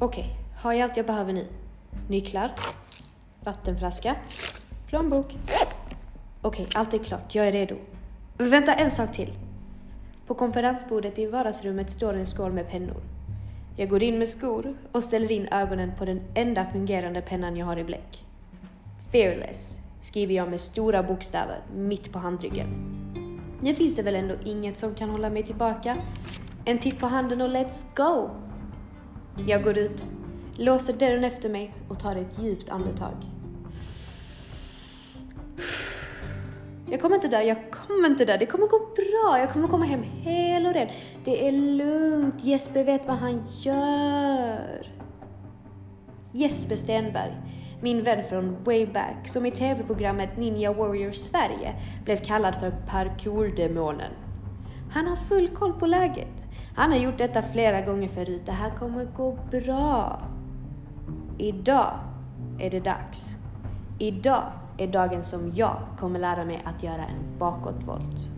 Okej, har jag allt jag behöver nu? Nycklar, vattenflaska, plånbok. Okej, allt är klart. Jag är redo. Vänta, en sak till. På konferensbordet i vardagsrummet står en skål med pennor. Jag går in med skor och ställer in ögonen på den enda fungerande pennan jag har i bläck. Fearless skriver jag med stora bokstäver mitt på handryggen. Nu finns det väl ändå inget som kan hålla mig tillbaka. En titt på handen och let's go! Jag går ut, låser dörren efter mig och tar ett djupt andetag. Jag kommer inte dö, jag kommer inte dö, det kommer gå bra, jag kommer komma hem hel och ren. Det är lugnt, Jesper vet vad han gör. Jesper Stenberg, min vän från way back, som i tv-programmet Ninja Warrior Sverige blev kallad för parkourdemonen. Han har full koll på läget. Han har gjort detta flera gånger förut. Det här kommer gå bra. Idag är det dags. Idag är dagen som jag kommer lära mig att göra en bakåtvolt.